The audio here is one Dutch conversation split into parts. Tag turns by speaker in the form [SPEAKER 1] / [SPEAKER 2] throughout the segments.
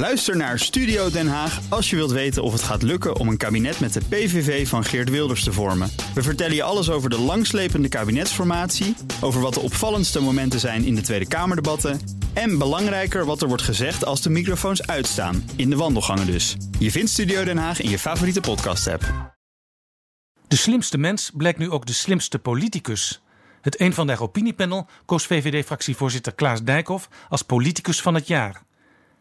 [SPEAKER 1] Luister naar Studio Den Haag als je wilt weten of het gaat lukken om een kabinet met de PVV van Geert Wilders te vormen. We vertellen je alles over de langslepende kabinetsformatie, over wat de opvallendste momenten zijn in de Tweede Kamerdebatten en belangrijker wat er wordt gezegd als de microfoons uitstaan, in de wandelgangen dus. Je vindt Studio Den Haag in je favoriete podcast-app.
[SPEAKER 2] De slimste mens blijkt nu ook de slimste politicus. Het een van de opiniepanel koos VVD-fractievoorzitter Klaas Dijkhoff als politicus van het jaar.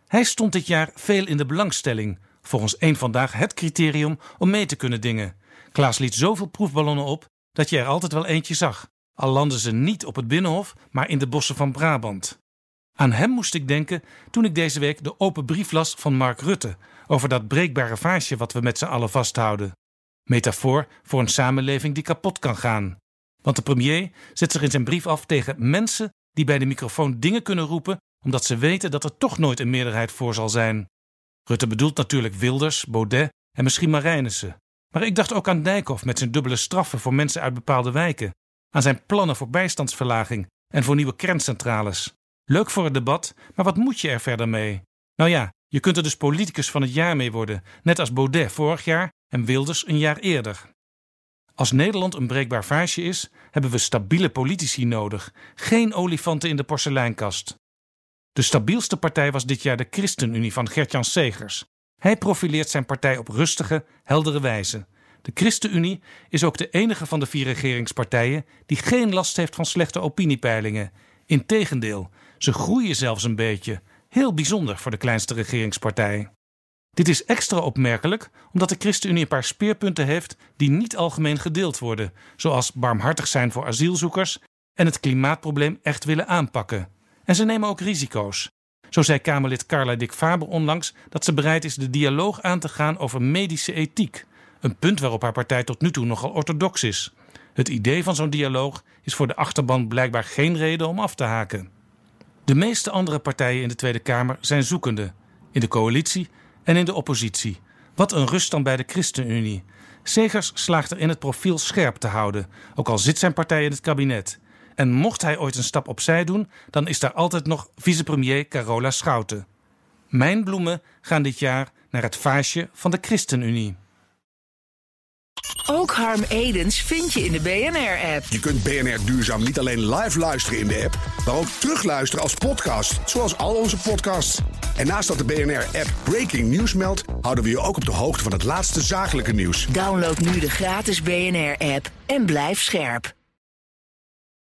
[SPEAKER 2] Hij stond dit jaar veel in de belangstelling, volgens één vandaag het criterium om mee te kunnen dingen. Klaas liet zoveel proefballonnen op dat je er altijd wel eentje zag, al landden ze niet op het Binnenhof, maar in de bossen van Brabant. Aan hem moest ik denken toen ik deze week de open brief las van Mark Rutte over dat breekbare vaasje wat we met z'n allen vasthouden. Metafoor voor een samenleving die kapot kan gaan. Want de premier zet zich in zijn brief af tegen mensen die bij de microfoon dingen kunnen roepen omdat ze weten dat er toch nooit een meerderheid voor zal zijn. Rutte bedoelt natuurlijk Wilders, Baudet en misschien Marijnissen. Maar ik dacht ook aan Dijkhoff met zijn dubbele straffen voor mensen uit bepaalde wijken, aan zijn plannen voor bijstandsverlaging en voor nieuwe kerncentrales. Leuk voor het debat, maar wat moet je er verder mee? Nou ja, je kunt er dus politicus van het jaar mee worden, net als Baudet vorig jaar en Wilders een jaar eerder. Als Nederland een breekbaar vaasje is, hebben we stabiele politici nodig, geen olifanten in de porseleinkast. De stabielste partij was dit jaar de ChristenUnie van Gertjan Segers. Hij profileert zijn partij op rustige, heldere wijze. De ChristenUnie is ook de enige van de vier regeringspartijen die geen last heeft van slechte opiniepeilingen. Integendeel, ze groeien zelfs een beetje. Heel bijzonder voor de kleinste regeringspartij. Dit is extra opmerkelijk omdat de ChristenUnie een paar speerpunten heeft die niet algemeen gedeeld worden, zoals barmhartig zijn voor asielzoekers en het klimaatprobleem echt willen aanpakken. En ze nemen ook risico's. Zo zei Kamerlid Carla Dick Faber onlangs dat ze bereid is de dialoog aan te gaan over medische ethiek. Een punt waarop haar partij tot nu toe nogal orthodox is. Het idee van zo'n dialoog is voor de achterban blijkbaar geen reden om af te haken. De meeste andere partijen in de Tweede Kamer zijn zoekende. In de coalitie en in de oppositie. Wat een rust dan bij de ChristenUnie. Segers slaagt er in het profiel scherp te houden, ook al zit zijn partij in het kabinet. En mocht hij ooit een stap opzij doen, dan is daar altijd nog vicepremier Carola Schouten. Mijn bloemen gaan dit jaar naar het vaasje van de ChristenUnie.
[SPEAKER 3] Ook Harm Edens vind je in de BNR-app.
[SPEAKER 4] Je kunt BNR Duurzaam niet alleen live luisteren in de app, maar ook terugluisteren als podcast, zoals al onze podcasts. En naast dat de BNR-app Breaking News meldt, houden we je ook op de hoogte van het laatste zakelijke nieuws.
[SPEAKER 3] Download nu de gratis BNR-app en blijf scherp.